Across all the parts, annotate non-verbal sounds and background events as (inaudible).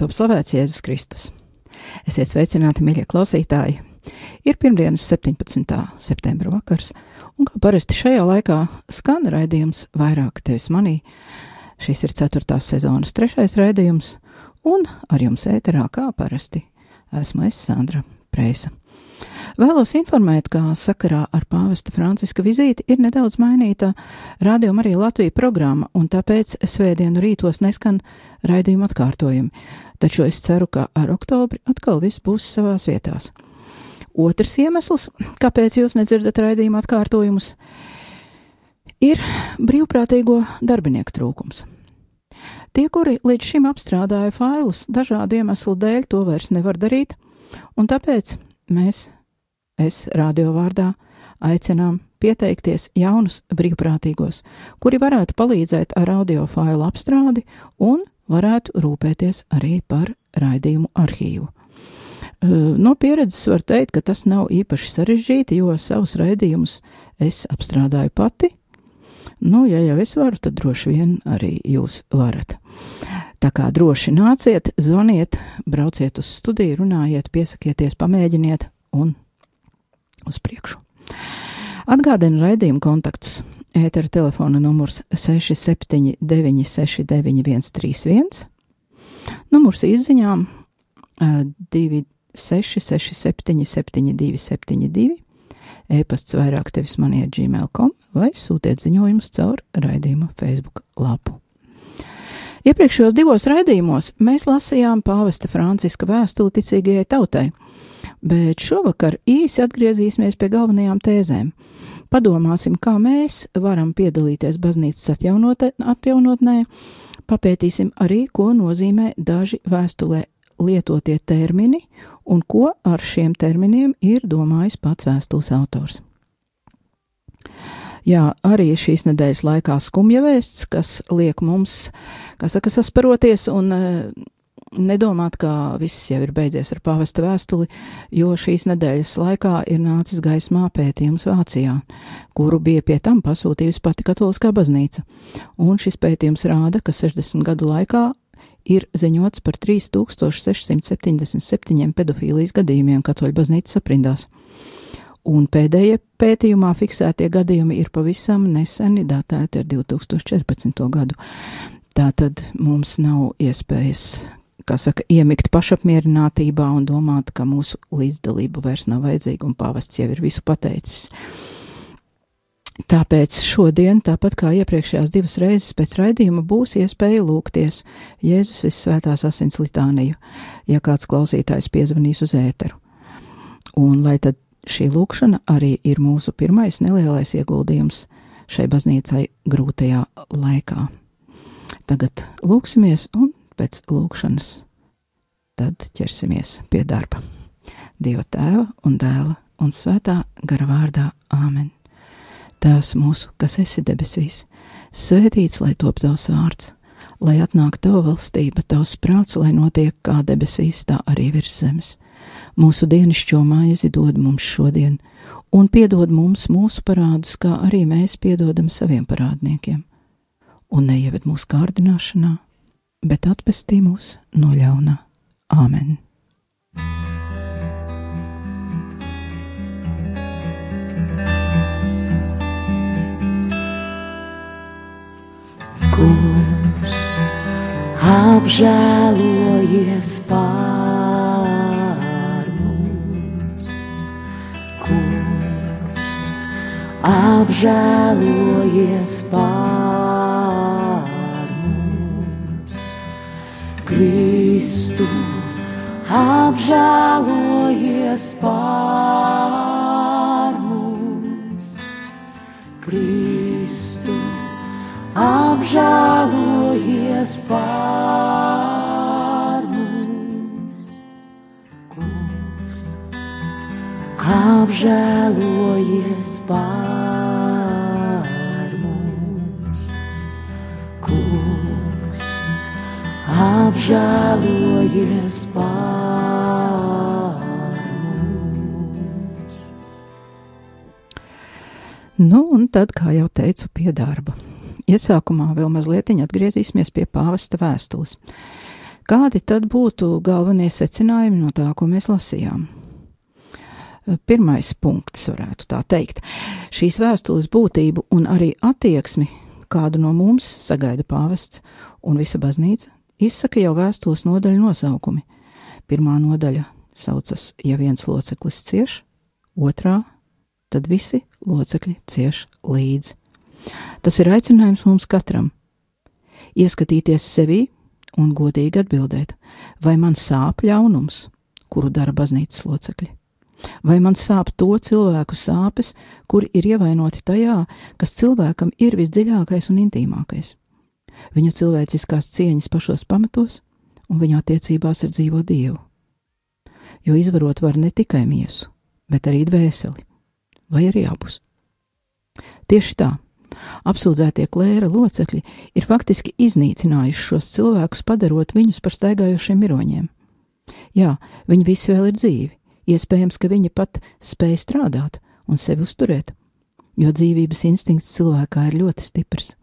top slavēts Jēzus Kristus. Esiet sveicināti, mīļie klausītāji! Ir pirmdienas 17. septembra vakars, un kā parasti šajā laikā skan raidījums vairāk tevis manī. Šis ir 4. sezonas trešais raidījums, un ar jums ēterā kā parasti esmu es Sandra Preisa. Vēlos informēt, ka sakarā ar pāvesta Franciska vizīti ir nedaudz mainīta Radio Marija Latvija programma, un tāpēc svētdienu rītos neskan raidījuma atkārtojumi. Taču es ceru, ka ar oktobri atkal viss būs savās vietās. Otrs iemesls, kāpēc jūs nedzirdat raidījuma atkārtojumus, ir brīvprātīgo darbinieku trūkums. Tie, kuri līdz šim apstrādāja failus, dažādu iemeslu dēļ to vairs nevar darīt, un tāpēc mēs, es radio vārdā, aicinām pieteikties jaunus brīvprātīgos, kuri varētu palīdzēt ar audio failu apstrādi un varētu rūpēties arī par raidījumu arhīvu. No pieredzes var teikt, ka tas nav īpaši sarežģīti, jo savus raidījumus es apstrādāju pati. Nu, ja jau es varu, tad droši vien arī jūs varat. Tā kā droši nāciet, zvaniet, brauciet uz studiju, runājiet, piesakieties, pamēģiniet un uz priekšu. Atgādinu raidījumu kontaktus. Ētera telefona numurs 679 69131, numurs izziņām 266 72 72, e-pasts vairāk tevis manie gmail.com vai sūtiet ziņojumus caur raidījuma Facebook lapu. Iepriekšējos divos raidījumos mēs lasījām pāvesta Franciska vēstuli ticīgajai tautai, bet šovakar īsi atgriezīsimies pie galvenajām tēzēm. Padomāsim, kā mēs varam piedalīties baznīcas atjaunotnē, papētīsim arī, ko nozīmē daži vēstulē lietotie termini un ko ar šiem terminiem ir domājis pats vēstules autors. Jā, arī šīs nedēļas laikā skumja vēsts, kas liek mums, kā saka, sasparoties un nedomāt, ka viss jau ir beidzies ar pāvesta vēstuli, jo šīs nedēļas laikā ir nācis gaismā pētījums Vācijā, kuru bija pie tam pasūtījusi pati katoliskā baznīca. Un šis pētījums rāda, ka 60 gadu laikā ir ziņots par 3677 pedofīlijas gadījumiem katoļu baznīcas aprindās. Un pēdējie pētījumā fiksētie gadījumi ir pavisam neseni datēti ar 2014. gadu. Tātad mums nav iespējas, kā saka, iemikt pašapmierinātībā un domāt, ka mūsu līdzdalība vairs nav vajadzīga un pāvests jau ir visu pateicis. Tāpēc šodien, tāpat kā iepriekšējās divas reizes pēc raidījuma, būs iespēja lūgties Jēzus Visvētās asins litāniju, ja kāds klausītājs piezvanīs uz ēteru. Un lai tad šī lūkšana arī ir mūsu pirmais nelielais ieguldījums šai baznīcai grūtajā laikā. Tagad lūksimies un pēc lūkšanas tad ķersimies pie darba. Dieva tēva un dēla un svētā gara vārdā Āmen. Tēvs mūsu, kas esi debesīs, svētīts lai top tavs vārds, lai atnāk tava valstība, tavs prāts, lai notiek kā debesīs, tā arī virs zemes. Mūsu dienascho maizi dod mums šodien, un piedod mums mūsu parādus, kā arī mēs piedodam saviem parādniekiem. Un neieved mūsu kārdināšanā, bet atpestī mūs no ļaunā. Āmen! Kungs, apžēlojies pār apžēlojies pār mums. Kristu apžēlojies pār mums. Kristu apžēlojies pār mums. Kungs apžēlojies pār mums. Apžēlojies pār mums. Nu, un tad, kā jau teicu, pie darba. Iesākumā vēl mazliet atgriezīsimies pie pāvesta vēstules. Kādi tad būtu galvenie secinājumi no tā, ko mēs lasījām? Pirmais punkts, varētu tā teikt. Šīs vēstules būtību un arī attieksmi, kādu no mums sagaida pāvests un visa baznīca, izsaka jau vēstules nodaļu nosaukumi. Pirmā nodaļa saucas, ja viens loceklis cieš, otrā, tad visi locekļi cieš līdzi. Tas ir aicinājums mums katram ieskatīties sevī un godīgi atbildēt, vai man sāp ļaunums, kuru dara baznīcas locekļi, vai man sāp to cilvēku sāpes, kuri ir ievainoti tajā, kas cilvēkam ir visdziļākais un intīmākais, viņu cilvēciskās cieņas pašos pamatos un viņu attiecībās ar dzīvo Dievu. Jo izvarot var ne tikai miesu, bet arī dvēseli, vai arī abus. Tieši tā apsūdzētie klēra locekļi ir faktiski iznīcinājuši šos cilvēkus, padarot viņus par staigājošiem miroņiem. Jā, viņi visi vēl ir dzīvi, iespējams, ka viņi pat spēj strādāt un sevi uzturēt, jo dzīvības instinkts cilvēkā ir ļoti stiprs.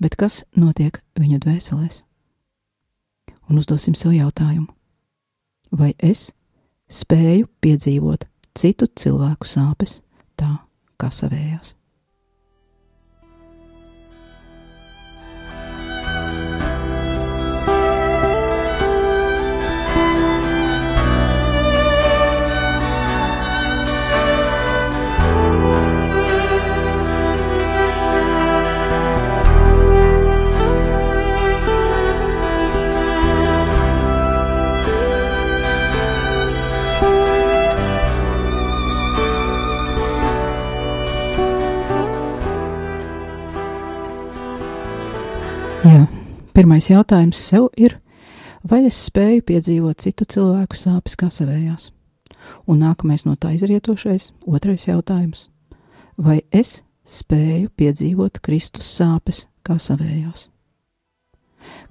Bet kas notiek viņu dvēselēs? Un uzdosim sev jautājumu: vai es spēju piedzīvot citu cilvēku sāpes tā kā savējās? Pirmais jautājums sev ir, vai es spēju piedzīvot citu cilvēku sāpes kā savējās? Un nākamais no tā izrietošais, otrais jautājums, vai es spēju piedzīvot Kristus sāpes kā savējās?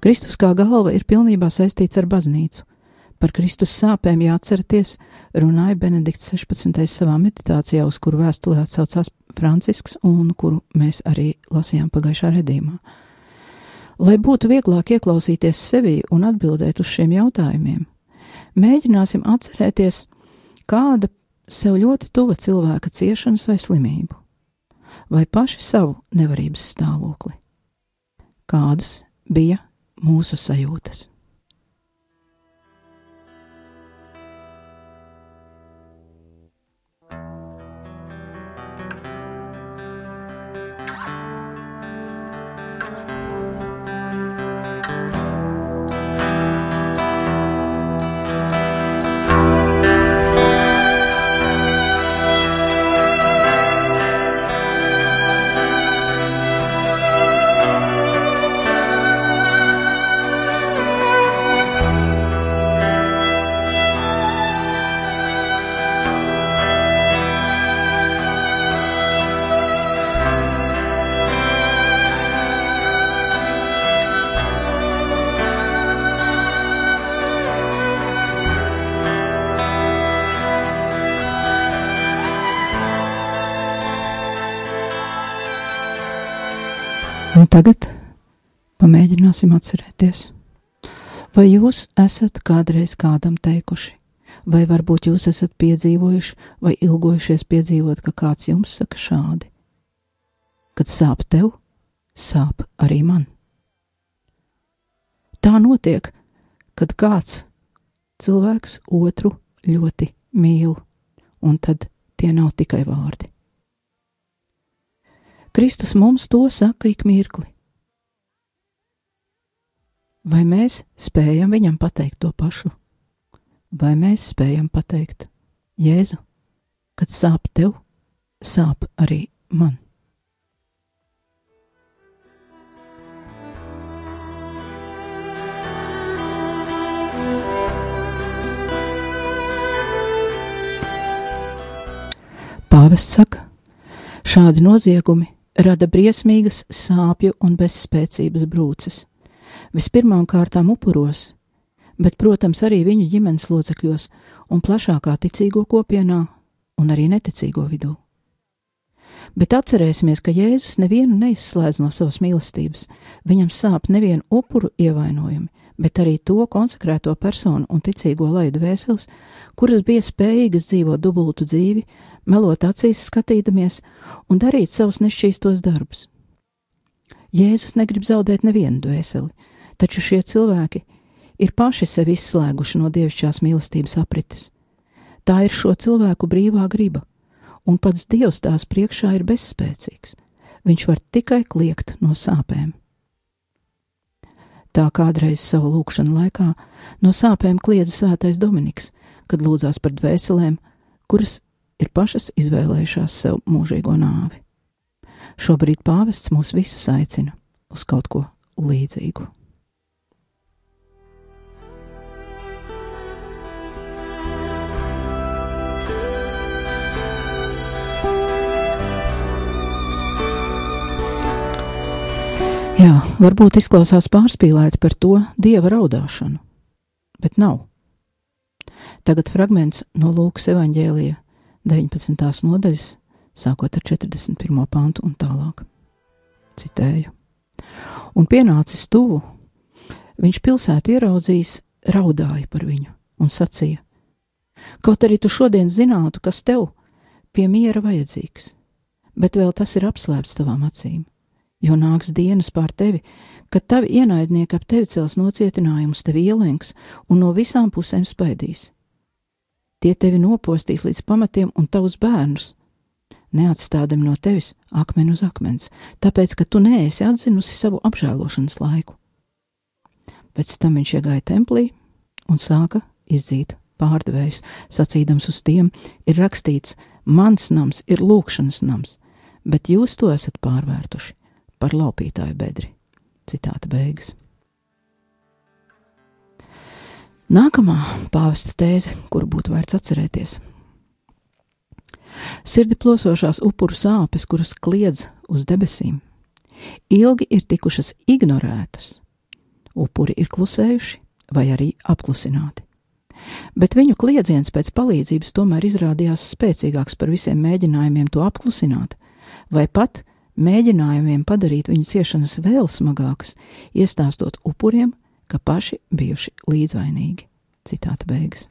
Kristus kā galva ir pilnībā saistīts ar baznīcu. Par Kristus sāpēm jāatceraties, runāja Benedikts 16. savā meditācijā, uz kuru vēstulē atsaucās Francisks un kuru mēs arī lasījām pagājušā redzīmā. Lai būtu vieglāk ieklausīties sevī un atbildēt uz šiem jautājumiem, mēģināsim atcerēties kāda sev ļoti tuva cilvēka ciešanas vai slimību, vai paši savu nevarības stāvokli. Kādas bija mūsu sajūtas? Un tagad pamēģināsim atcerēties, vai jūs esat kādreiz kādam teikuši, vai varbūt jūs esat piedzīvojuši vai ilgojušies piedzīvot, ka kāds jums saka šādi: Kad sāp tev, sāp arī man. Tā notiek, kad kāds cilvēks otru ļoti mīl, un tad tie nav tikai vārdi. Kristus mums to saka ik mirkli. Vai mēs spējam viņam pateikt to pašu? Vai mēs spējam pateikt, Jēzu, kad sāp tev, sāp arī man? Pāvests saka, šādi noziegumi rada briesmīgas sāpju un bezspēcības brūces. Vispirmām kārtām upuros, bet, protams, arī viņu ģimenes locekļos un plašākā ticīgo kopienā un arī neticīgo vidū. Bet atcerēsimies, ka Jēzus nevienu neizslēdz no savas mīlestības. Viņam sāp nevienu upuru ievainojumi, bet arī to konsekrēto personu un ticīgo laidu vēseles, kuras bija spējīgas dzīvot dubultu dzīvi, melot acīs skatīdamies un darīt savus nešķīstos darbus. Jēzus negrib zaudēt nevienu dvēseli, taču šie cilvēki ir paši sevi izslēguši no dievišķās mīlestības aprites. Tā ir šo cilvēku brīvā griba, un pats Dievs tās priekšā ir bezspēcīgs. Viņš var tikai kliegt no sāpēm. Tā kādreiz savu lūkšanu laikā no sāpēm kliedza svētais Dominiks, kad lūdzās par dvēselēm, kuras ir pašas izvēlējušās sev mūžīgo nāvi. Šobrīd pāvests mūs visus aicina uz kaut ko līdzīgu. Jā, varbūt izklausās pārspīlēti par to dieva raudāšanu, bet nav. Tagad fragments no Lūkas evaņģēlija 19. nodaļas, sākot ar 41. pantu un tālāk. Citēju. Un pienācis tuvu, viņš pilsētu ieraudzījis, raudāja par viņu un sacīja: Kaut arī tu šodien zinātu, kas tev pie miera vajadzīgs, bet vēl tas ir apslēpts tavām acīm, jo nāks dienas pār tevi, kad tavi ienaidnieki ap tevi cels nocietinājumus, tevi ielenks un no visām pusēm spaidīs Tie tevi nopostīs līdz pamatiem un tavus bērnus, neatstādami no tevis akmeni uz akmens, tāpēc, ka tu neesi atzinusi savu apžēlošanas laiku. Pēc tam viņš iegāja templī un sāka izdzīt pārdevējus, sacīdams uz tiem, ir rakstīts: Mans nams ir lūkšanas nams, bet jūs to esat pārvērtuši par laupītāju bedri. Citāta beigas. Nākamā pāvesta tēze, kuru būtu vērts atcerēties. Sirdi plosošās upuru sāpes, kuras kliedz uz debesīm, ilgi ir tikušas ignorētas. Upuri ir klusējuši vai arī apklusināti. Bet viņu kliedziens pēc palīdzības tomēr izrādījās spēcīgāks par visiem mēģinājumiem to apklusināt, vai pat mēģinājumiem padarīt viņu ciešanas vēl smagākas, iestāstot upuriem, ka paši bijuši līdzvainīgi. Citāta beigas.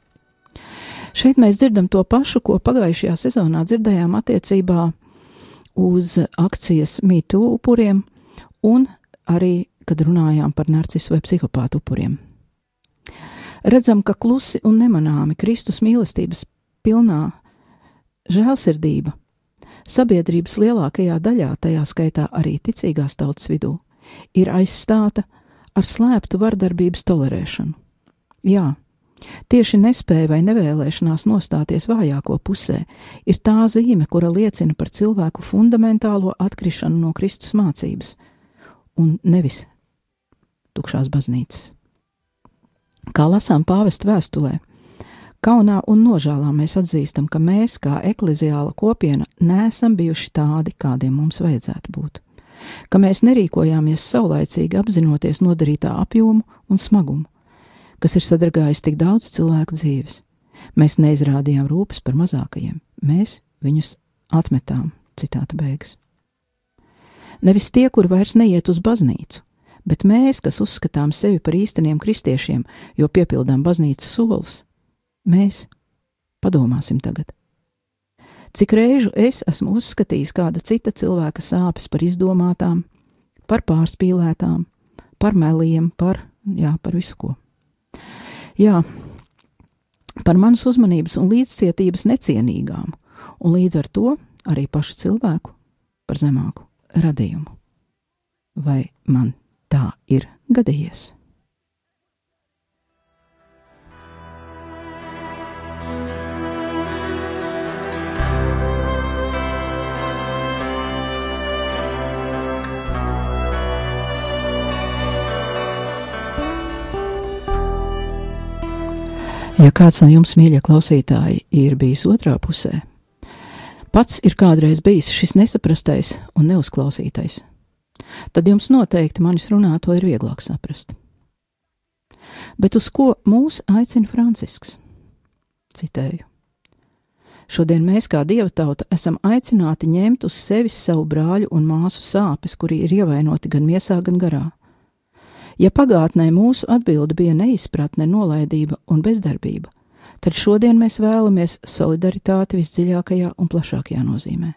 Šeit mēs dzirdam to pašu, ko pagājušajā sezonā dzirdējām attiecībā uz akcijas mītu upuriem un arī, kad runājām par narcisu vai psihopātu upuriem. Redzam, ka klusi un nemanāmi Kristus mīlestības pilnā žēlsirdība sabiedrības lielākajā daļā, tajā skaitā arī ticīgās tautas vidū, ir aizstāta ar slēptu vardarbības tolerēšanu. Jā, tieši nespēja vai nevēlēšanās nostāties vājāko pusē ir tā zīme, kura liecina par cilvēku fundamentālo atkrišanu no Kristus mācības, un nevis tukšās baznīcas. Kā lasām pāvesta vēstulē, kaunā un nožēlā mēs atzīstam, ka mēs, kā ekleziāla kopiena, neesam bijuši tādi, kādiem mums vajadzētu būt ka mēs nerīkojāmies saulaicīgi apzinoties nodarītā apjomu un smagumu, kas ir sadragājis tik daudz cilvēku dzīves. Mēs neizrādījām rūpes par mazākajiem, mēs viņus atmetām. Citāta beigas. Nevis tie, kur vairs neiet uz baznīcu, bet mēs, kas uzskatām sevi par īsteniem kristiešiem, jo piepildām baznīcas solus, mēs padomāsim tagad. Cik reižu es esmu uzskatījis kāda cita cilvēka sāpes par izdomātām, par pārspīlētām, par meliem, par, jā, par visu ko. Jā, par manas uzmanības un līdzcietības necienīgām, un līdz ar to arī pašu cilvēku par zemāku radījumu. Vai man tā ir gadījies? Ja kāds no jums, mīļie klausītāji, ir bijis otrā pusē, pats ir kādreiz bijis šis nesaprastais un neuzklausītais, tad jums noteikti manis runāto ir vieglāk saprast. Bet uz ko mūs aicina Francisks? Citēju. Šodien mēs, kā dieva tauta, esam aicināti ņemt uz sevis savu brāļu un māsu sāpes, kuri ir ievainoti gan miesā, gan garā. Ja pagātnē mūsu atbilde bija neizpratne, nolaidība un bezdarbība, tad šodien mēs vēlamies solidaritāti visdziļākajā un plašākajā nozīmē.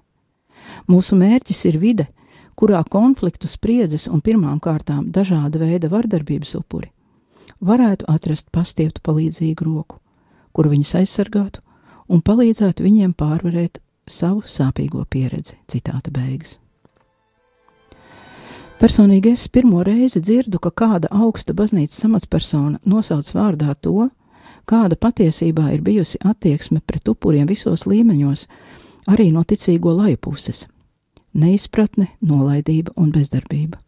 Mūsu mērķis ir vide, kurā konfliktu spriedzes un pirmām kārtām dažāda veida vardarbības upuri varētu atrast pastieptu palīdzīgu roku, kur viņus aizsargātu un palīdzētu viņiem pārvarēt savu sāpīgo pieredzi. Citāta beigas. Personīgi es pirmo reizi dzirdu, ka kāda augsta baznīcas amatpersona nosauc vārdā to, kāda patiesībā ir bijusi attieksme pret upuriem visos līmeņos, arī no ticīgo laju puses - neizpratne, nolaidība un bezdarbība.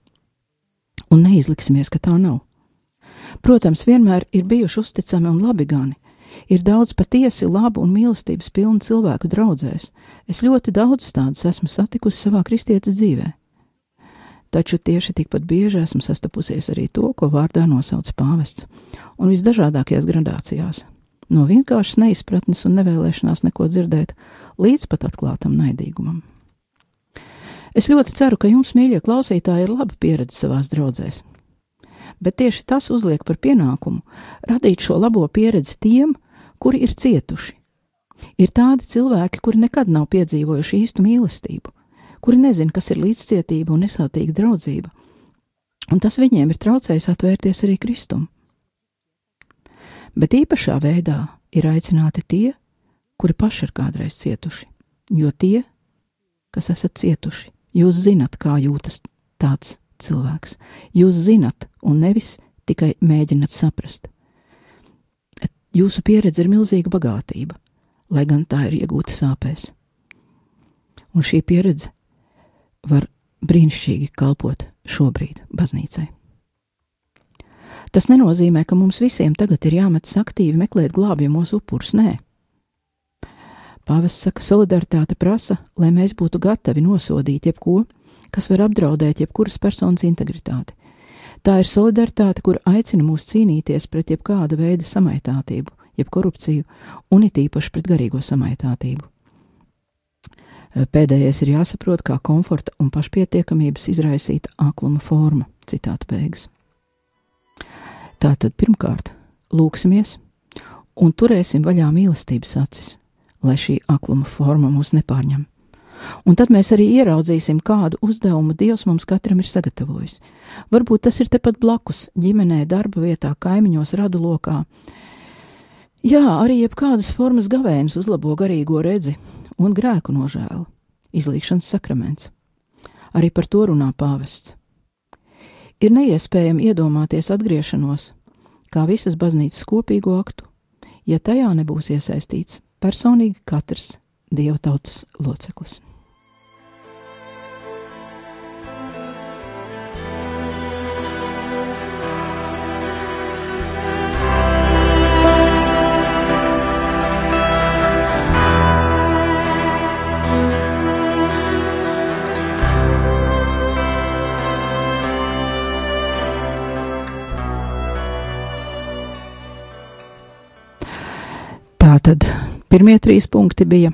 Un neizliksimies, ka tā nav. Protams, vienmēr ir bijuši uzticami un labi gani, Ir daudz patiesi labu un mīlestības pilnu cilvēku draudzēs. Es ļoti daudzus tādus esmu satikusi savā kristietes dzīvē. Taču tieši tikpat bieži esmu sastapusies arī to, ko vārdā nosauc pāvests, un visdažādākajās gradācijās. No vienkāršas neizpratnes un nevēlēšanās neko dzirdēt, līdz pat atklātam naidīgumam. Es ļoti ceru, ka jums, mīļie klausītāji, ir laba pieredze savās draudzēs. Bet tieši tas uzliek par pienākumu radīt šo labo pieredzi tiem, kuri ir cietuši. Ir tādi cilvēki, kuri nekad nav piedzīvojuši īstu mīlestību, kuri nezina, kas ir līdzcietība un nesautīga draudzība, un tas viņiem ir traucējis atvērties arī Kristum. Bet īpašā veidā ir aicināti tie, kuri paši ir kādreiz cietuši, jo tie, kas esat cietuši, jūs zinat, kā jūtas tāds cilvēks. Jūs zinat, un nevis tikai mēģinat saprast. Jūsu pieredze ir milzīga bagātība, lai gan tā ir iegūta sāpēs. Un šī pieredze var brīnišķīgi kalpot šobrīd baznīcai. Tas nenozīmē, ka mums visiem tagad ir jāmetas aktīvi meklēt glābjamos upurus. Nē, Pāvests saka, solidaritāte prasa, lai mēs būtu gatavi nosodīt jebko, kas var apdraudēt jebkuras personas integritāti, Tā ir solidaritāte, kur aicina mūs cīnīties pret jebkāda veida samaitātību, jeb korupciju, un it īpaši pret garīgo samaitātību. Pēdējais ir jāsaprot kā komforta un pašpietiekamības izraisīta akluma forma. Citāta beigas. Tātad pirmkārt, lūksimies un turēsim vaļā mīlestības acis, lai šī akluma forma mūs nepārņem. Un tad mēs arī ieraudzīsim, kādu uzdevumu Dievs mums katram ir sagatavojis. Varbūt tas ir tepat blakus, ģimenē, darba vietā, kaimiņos, radu lokā. Jā, arī jebkādas formas gavēnis uzlabo garīgo redzi un grēku nožēlu, izlīkšanas sakraments. Arī par to runā pāvests. Ir neiespējami iedomāties atgriešanos, kā visas baznīcas kopīgo aktu, ja tajā nebūs iesaistīts personīgi katrs dieva tautas loceklis. Tātad pirmie trīs punkti bija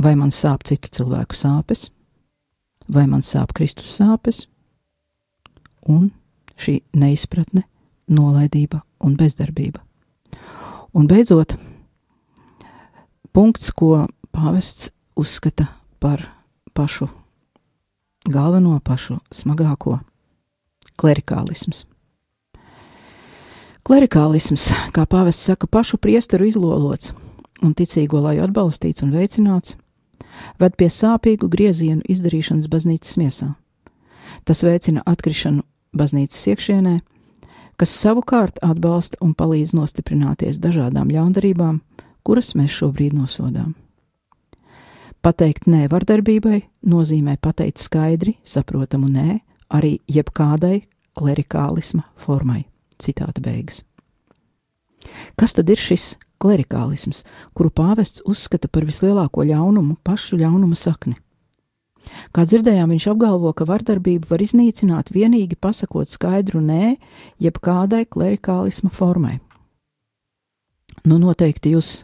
vai man sāp citu cilvēku sāpes, vai man sāp Kristus sāpes, un šī neizpratne, nolaidība un bezdarbība. Un beidzot, punkts, ko pāvests uzskata par pašu galveno, pašu smagāko - klerikālisms. Klerikālisms, kā pāvests saka, pašu priesteru izlolots un ticīgo laju atbalstīts un veicināts, ved pie sāpīgu griezienu izdarīšanas baznīcas miesā. Tas veicina atkrišanu baznīcas iekšienē, kas savukārt atbalsta un palīdz nostiprināties dažādām ļaundarībām, kuras mēs šobrīd nosodām. Pateikt nē vardarbībai nozīmē pateikt skaidri, saprotamu nē arī jebkādai klerikālisma formai. Citāta beigas. Kas tad ir šis klerikālisms, kuru pāvests uzskata par vislielāko ļaunumu, pašu ļaunuma sakni. Kā dzirdējām, viņš apgalvo, ka vardarbību var iznīcināt vienīgi pasakot skaidru nē, jeb kādai klerikālisma formai. Nu, noteikti jūs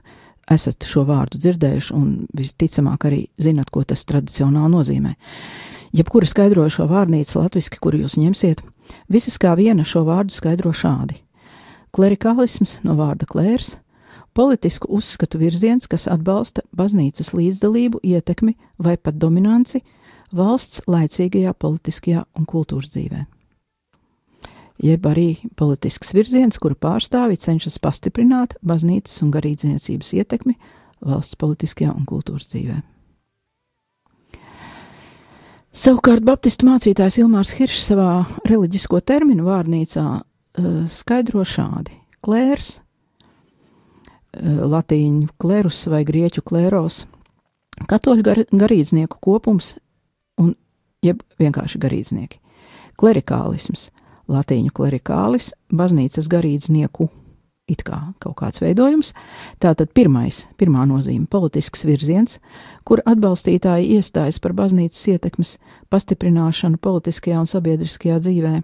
esat šo vārdu dzirdējuši un visticamāk arī zinat, ko tas tradicionāli nozīmē. Jebkura skaidrojošo vārnīca latviski, kuru jūs ņemsiet, visas kā viena šo vārdu skaidro šādi. Klerikālisms no vārda klērs, politisku uzskatu virziens, kas atbalsta baznīcas līdzdalību, ietekmi vai pat dominanci valsts laicīgajā politiskajā un kultūras dzīvē jeb arī politisks virziens, kuru pārstāvi cenšas pastiprināt baznīcas un garīdzniecības ietekmi valsts politiskajā un kultūras dzīvē. Savukārt Baptistu mācītājs Ilmārs Hiršs savā reliģisko terminu vārnīcā skaidro šādi: klērs, uh, latīņu klērus vai grieķu klēros, katoļu gar, garīdznieku kopums un jeb vienkārši garīdznieki. Klerikālisms latīņu klerikālis, baznīcas garīdznieku it kā kaut kāds veidojums. Tātad pirmais, pirmā nozīme - politisks virziens, kur atbalstītāji iestājas par baznīcas ietekmes pastiprināšanu politiskajā un sabiedriskajā dzīvē.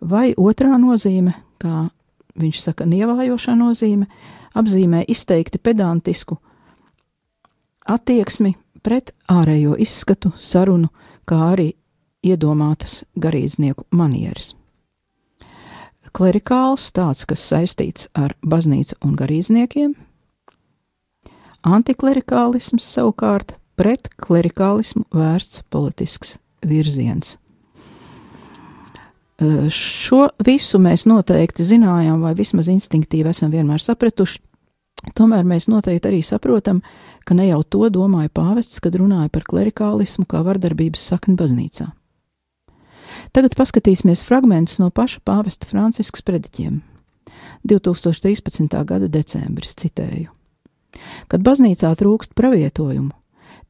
Vai otrā nozīme, kā viņš saka, nievājošā nozīme, apzīmē izteikti pedantisku attieksmi pret ārējo izskatu, sarunu, kā arī iedomātas garīdznieku manieres. Klerikāls tāds, kas saistīts ar baznīcu un garīdzniekiem, antiklerikālisms savukārt pret klerikālismu vērsts politisks virziens. Šo visu mēs noteikti zinājām, vai vismaz instinktīvi esam vienmēr sapratuši. Tomēr mēs noteikti arī saprotam, ka ne jau to domāja pāvests, kad runāja par klerikālismu kā vardarbības sakni baznīcā. Tagad paskatīsimies fragmentus no paša pāvesta Franciska sprediķiem. 2013. gada decembris citēju. Kad baznīcā trūkst pravietojumu,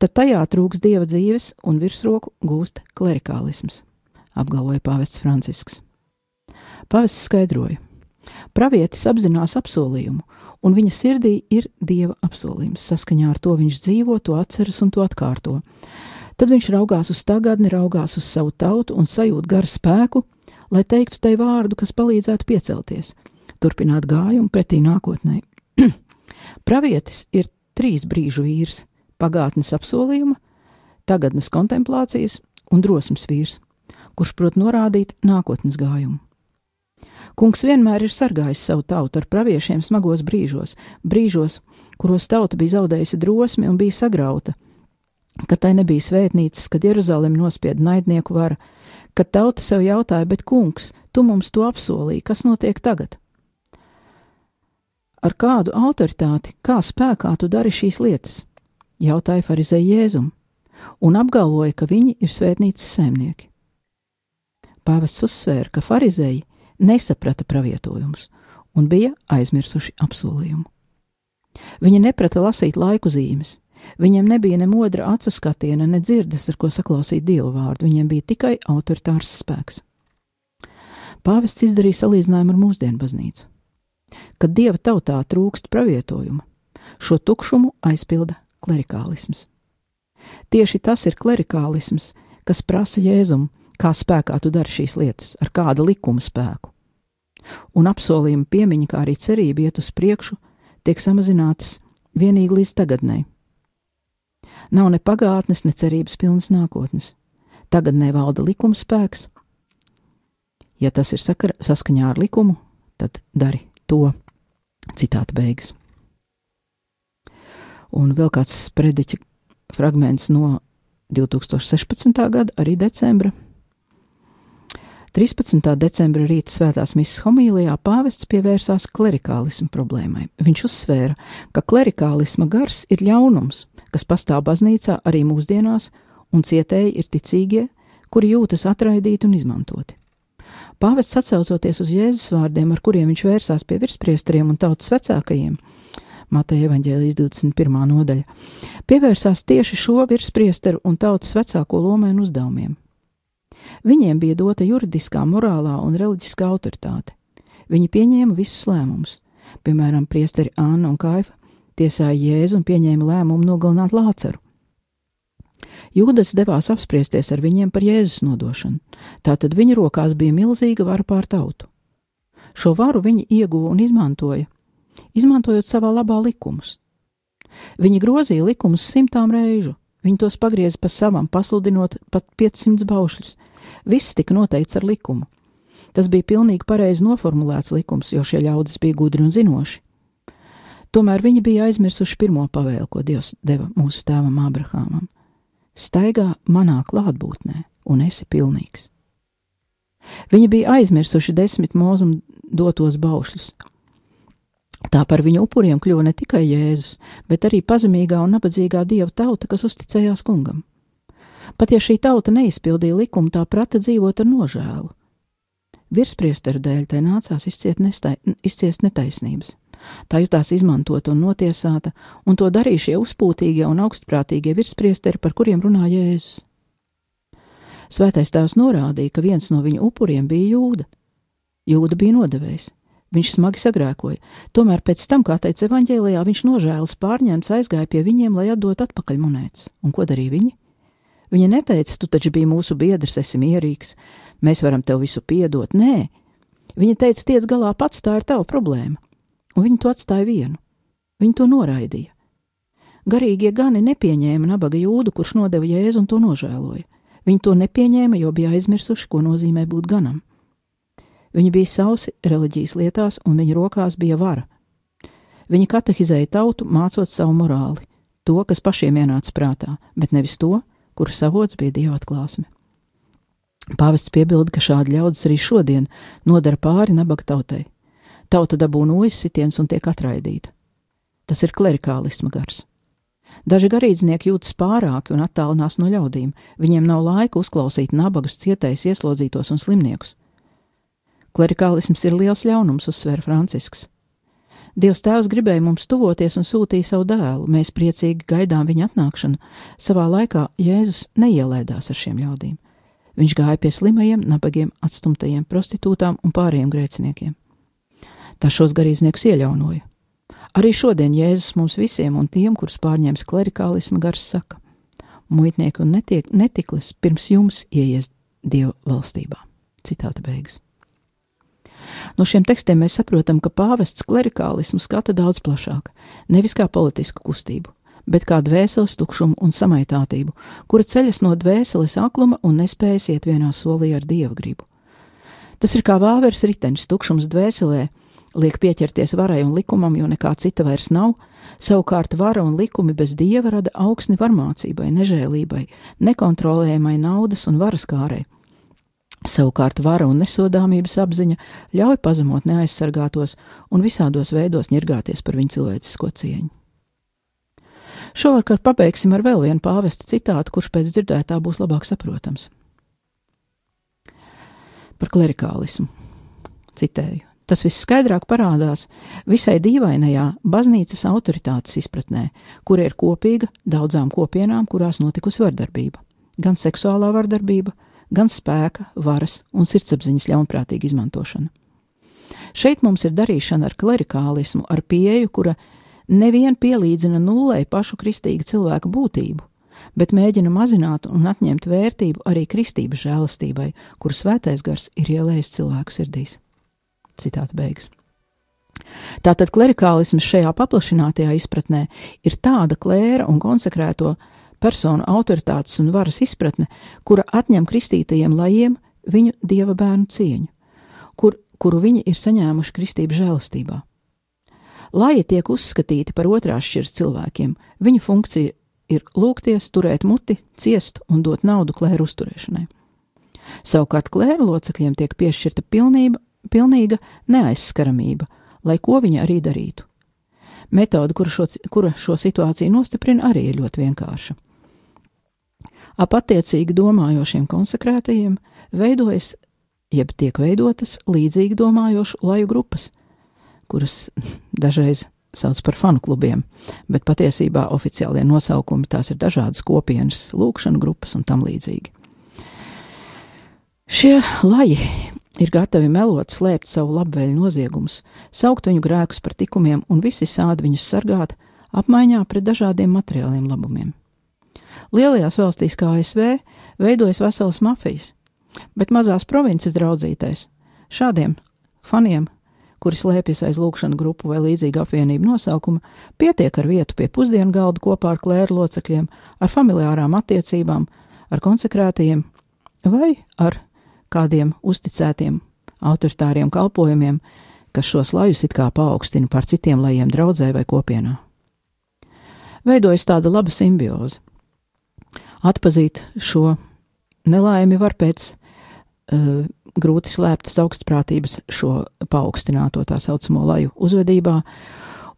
tad tajā trūkst dieva dzīves un virsroku gūst klerikālisms, apgalvoja pāvests Francisks. Pāvests skaidroja: Pravietis apzinās apsolījumu, un viņa sirdī ir dieva apsolījums. Saskaņā ar to viņš dzīvo, to atceras un to atkārto. Tad viņš raugās uz tagadni, raugās uz savu tautu un sajūt garu spēku, lai teiktu tai vārdu, kas palīdzētu piecelties, turpināt gājumu pretī nākotnē. (clears throat) Pravietis ir trīs brīžu vīrs - pagātnes apsolījuma, tagadnes kontemplācijas un drosmes vīrs, kurš prot norādīt nākotnes gājumu. Kungs vienmēr ir sargājis savu tautu ar praviešiem smagos brīžos, brīžos, kuros tauta bija zaudējusi drosmi un bija sagrauta, kad tai nebija svētnīcas, kad Jeruzalem nospieda naidnieku vara, kad tauta sev jautāja, bet kungs, tu mums to apsolīji, kas notiek tagad? Ar kādu autoritāti, kā spēkā tu dari šīs lietas? jautāja farizēja Jēzum, un apgalvoja, ka viņi ir svētnīcas saimnieki. Pāvests uzsvēra, ka farizēji nesaprata pravietojumus un bija aizmirsuši apsolījumu. Viņi neprata lasīt laiku zīmes, Viņam nebija ne modra acu skatiena, ne dzirdes, ar ko saklausīt dievu vārdu, viņiem bija tikai autoritārs spēks. Pāvests izdarīja salīdzinājumu ar mūsdienu baznīcu. Kad dieva tautā trūkst pravietojumu, šo tukšumu aizpilda klerikālisms. Tieši tas ir klerikālisms, kas prasa jēzumu, kā spēkā tu dari šīs lietas, ar kāda likuma spēku. Un apsolījuma piemiņa, kā arī cerība iet uz priekšu, tiek samazinātas vienīgi līdz tagadnei Nav ne pagātnes, ne cerības pilnas nākotnes. Tagad nevalda likuma spēks. Ja tas ir sakara, saskaņā ar likumu, tad dari to. Citāta beigas. Un vēl kāds prediķa fragments no 2016. gada, arī decembra. 13. decembra rīta svētās misijas homīlijā pāvests pievērsās klerikālismu problēmai. Viņš uzsvēra, ka klerikālisma gars ir ļaunums, kas pastāv baznīcā arī mūsdienās, un cietēji ir ticīgie, kuri jūtas atraidīti un izmantoti. Pāvests atsaucoties uz Jēzus vārdiem, ar kuriem viņš vērsās pie virspriesteriem un tautas vecākajiem, Mateja evaņģēlijas 21. nodaļa, pievērsās tieši šo virspriesteru un tautas vecāko lomai un uzdevumiem. Viņiem bija dota juridiskā, morālā un reliģiskā autoritāte. Viņi pieņēma visus lēmumus. Piemēram, priesteri Anna un Kaifa tiesāja Jēzu un pieņēma lēmumu nogalināt Lāceru. Jūdas devās apspriesties ar viņiem par Jēzus nodošanu, tātad viņa rokās bija milzīga vara pār tautu. Šo varu viņi ieguva un izmantoja, izmantojot savā labā likumus. Viņi grozīja likumus simtām reižu, viņi tos pagrieza pa savam, pasludinot pat 500 baušļus. Viss tika noteikts ar likumu. Tas bija pilnīgi pareizi noformulēts likums, jo šie ļaudis bija gudri un zinoši. Tomēr viņi bija aizmirsuši pirmo pavēlu, ko Dievs deva mūsu tēvam Abrahamam staigā manā klātbūtnē, un esi pilnīgs. Viņi bija aizmirsuši desmit mūzumu dotos baušļus. Tā par viņu upuriem kļuva ne tikai Jēzus, bet arī pazemīgā un nabadzīgā dieva tauta, kas uzticējās kungam. Pat ja šī tauta neizpildīja likumu, tā prata dzīvot ar nožēlu. Virspriesteru dēļ tai nācās izciest, nestai, izciest netaisnības. Tā jutās izmantota un notiesāta, un to darīja šie uzpūtīgie un augstprātīgie virspriesteri, par kuriem runā Jēzus. Svētais tās norādīja, ka viens no viņu upuriem bija jūda. Jūda bija nodevējs. Viņš smagi sagrēkoja, tomēr pēc tam, kā teica evaņģēlijā, viņš nožēlas pārņemts aizgāja pie viņiem, lai atdot atpakaļ monētas. Un ko darīja viņi? Viņa neteica, tu taču biji mūsu biedrs, esi mierīgs, mēs varam tev visu piedot. Nē, viņa teica, tiec galā pats, tā ir tava problēma un viņi to atstāja vienu. Viņi to noraidīja. Garīgie gani nepieņēma nabaga jūdu, kurš nodeva jēzu un to nožēloja. Viņi to nepieņēma, jo bija aizmirsuši, ko nozīmē būt ganam. Viņi bija sausi reliģijas lietās, un viņu rokās bija vara. Viņi katehizēja tautu, mācot savu morāli, to, kas pašiem ienāca prātā, bet nevis to, kuru savots bija dieva atklāsme. Pāvests piebilda, ka šādi ļaudis arī šodien nodara pāri nabaga tautai tauta dabū nojas sitiens un tiek atraidīta. Tas ir klerikālisma gars. Daži garīdznieki jūtas pārāki un attālinās no ļaudīm, viņiem nav laika uzklausīt nabagus, cietējus, ieslodzītos un slimniekus. Klerikālisms ir liels ļaunums, uzsver Francisks. Dievs Tēvs gribēja mums tuvoties un sūtīja savu dēlu, mēs priecīgi gaidām viņa atnākšanu. Savā laikā Jēzus neielēdās ar šiem ļaudīm. Viņš gāja pie slimajiem, nabagiem, atstumtajiem, prostitūtām un pārējiem grēciniekiem tā šos garīdzniekus ieļaunoja. Arī šodien Jēzus mums visiem un tiem, kurus pārņēmis klerikālisma gars, saka: Muitnieki un netiek, netiklis pirms jums ieies Dieva valstībā. Citāta beigas. No šiem tekstiem mēs saprotam, ka pāvests klerikālismu skata daudz plašāk, nevis kā politisku kustību, bet kā dvēseles tukšumu un samaitātību, kura ceļas no dvēseles akluma un nespējas iet vienā solī ar dieva gribu. Tas ir kā vāveres ritenis tukšums dvēselē, liek pieķerties varai un likumam, jo nekā cita vairs nav, savukārt vara un likumi bez dieva rada augsni varmācībai, nežēlībai, nekontrolējamai naudas un varas kārai. Savukārt vara un nesodāmības apziņa ļauj pazemot neaizsargātos un visādos veidos ņirgāties par viņu cilvēcisko cieņu. Šovakar pabeigsim ar vēl vienu pāvesta citātu, kurš pēc dzirdētā būs labāk saprotams. Par klerikālismu. Citēju. Tas viss skaidrāk parādās visai dīvainajā baznīcas autoritātes izpratnē, kura ir kopīga daudzām kopienām, kurās notikusi vardarbība. Gan seksuālā vardarbība, gan spēka, varas un sirdsapziņas ļaunprātīga izmantošana. Šeit mums ir darīšana ar klerikālismu, ar pieeju, kura nevien pielīdzina nulē pašu kristīgu cilvēku būtību, bet mēģina mazināt un atņemt vērtību arī kristības žēlastībai, kuru svētais gars ir ielējis cilvēku sirdīs. Citāta beigas. Tātad klerikālisms šajā paplašinātajā izpratnē ir tāda klēra un konsekrēto personu autoritātes un varas izpratne, kura atņem kristītajiem lajiem viņu dieva bērnu cieņu, kur, kuru viņi ir saņēmuši kristības žēlastībā. Laji tiek uzskatīti par otrās šķiras cilvēkiem, viņu funkcija ir lūgties, turēt muti, ciest un dot naudu klēru uzturēšanai. Savukārt klēra locekļiem tiek piešķirta pilnība pilnīga neaizskaramība, lai ko viņa arī darītu. Metode, kura šo, kura šo situāciju nostiprina, arī ir ļoti vienkārša. Ap attiecīgi domājošiem konsekrētajiem veidojas, jeb tiek veidotas līdzīgi domājošu laju grupas, kuras (laughs) dažreiz sauc par fanu klubiem, bet patiesībā oficiālie nosaukumi tās ir dažādas kopienas, lūkšanu grupas un tam līdzīgi. Šie laji ir gatavi melot, slēpt savu labvēļu noziegumus, saukt viņu grēkus par tikumiem un visi sādi viņus sargāt, apmaiņā pret dažādiem materiāliem labumiem. Lielajās valstīs kā ASV veidojas veselas mafijas, bet mazās provinces draudzītais šādiem faniem, kuri slēpjas aiz lūkšana grupu vai līdzīga apvienību nosaukuma, pietiek ar vietu pie pusdienu galda kopā ar klēru locekļiem, ar familiārām attiecībām, ar konsekrētajiem vai ar kādiem uzticētiem autoritāriem kalpojumiem, kas šos lajus it kā paaugstina par citiem lajiem draudzē vai kopienā. Veidojas tāda laba simbioze. Atpazīt šo nelaimi var pēc uh, grūti slēptas augstprātības šo paaugstināto tā saucamo laju uzvedībā,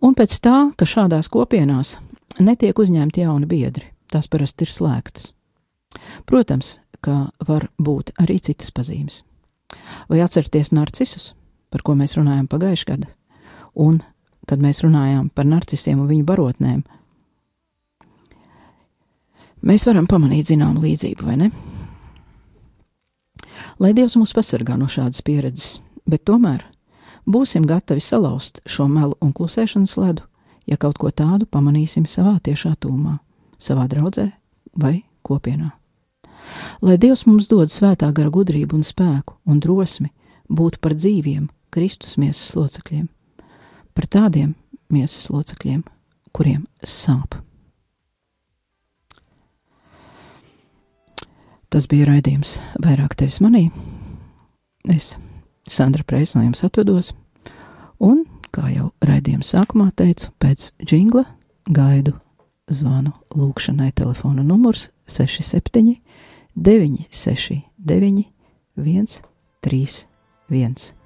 un pēc tā, ka šādās kopienās netiek uzņemti jauni biedri, tās parasti ir slēgtas. Protams, ka var būt arī citas pazīmes. Vai atcerieties narcisus, par ko mēs runājām pagājušajā gadā, un kad mēs runājām par narcisiem un viņu barotnēm, mēs varam pamanīt zināmu līdzību, vai ne? Lai Dievs mūs pasargā no šādas pieredzes, bet tomēr būsim gatavi salauzt šo melu un klusēšanas ledu, ja kaut ko tādu pamanīsim savā tiešā tūmā, savā draudzē vai kopienā. Lai Dievs mums dod svētā gara gudrību un spēku un drosmi būt par dzīviem Kristus miesas locekļiem, par tādiem miesas locekļiem, kuriem sāp. Tas bija raidījums vairāk tevis manī. Es, Sandra Preis, no jums atvados, un, kā jau raidījuma sākumā teicu, pēc jingla gaidu zvanu lūkšanai telefona numurs 67 969 131.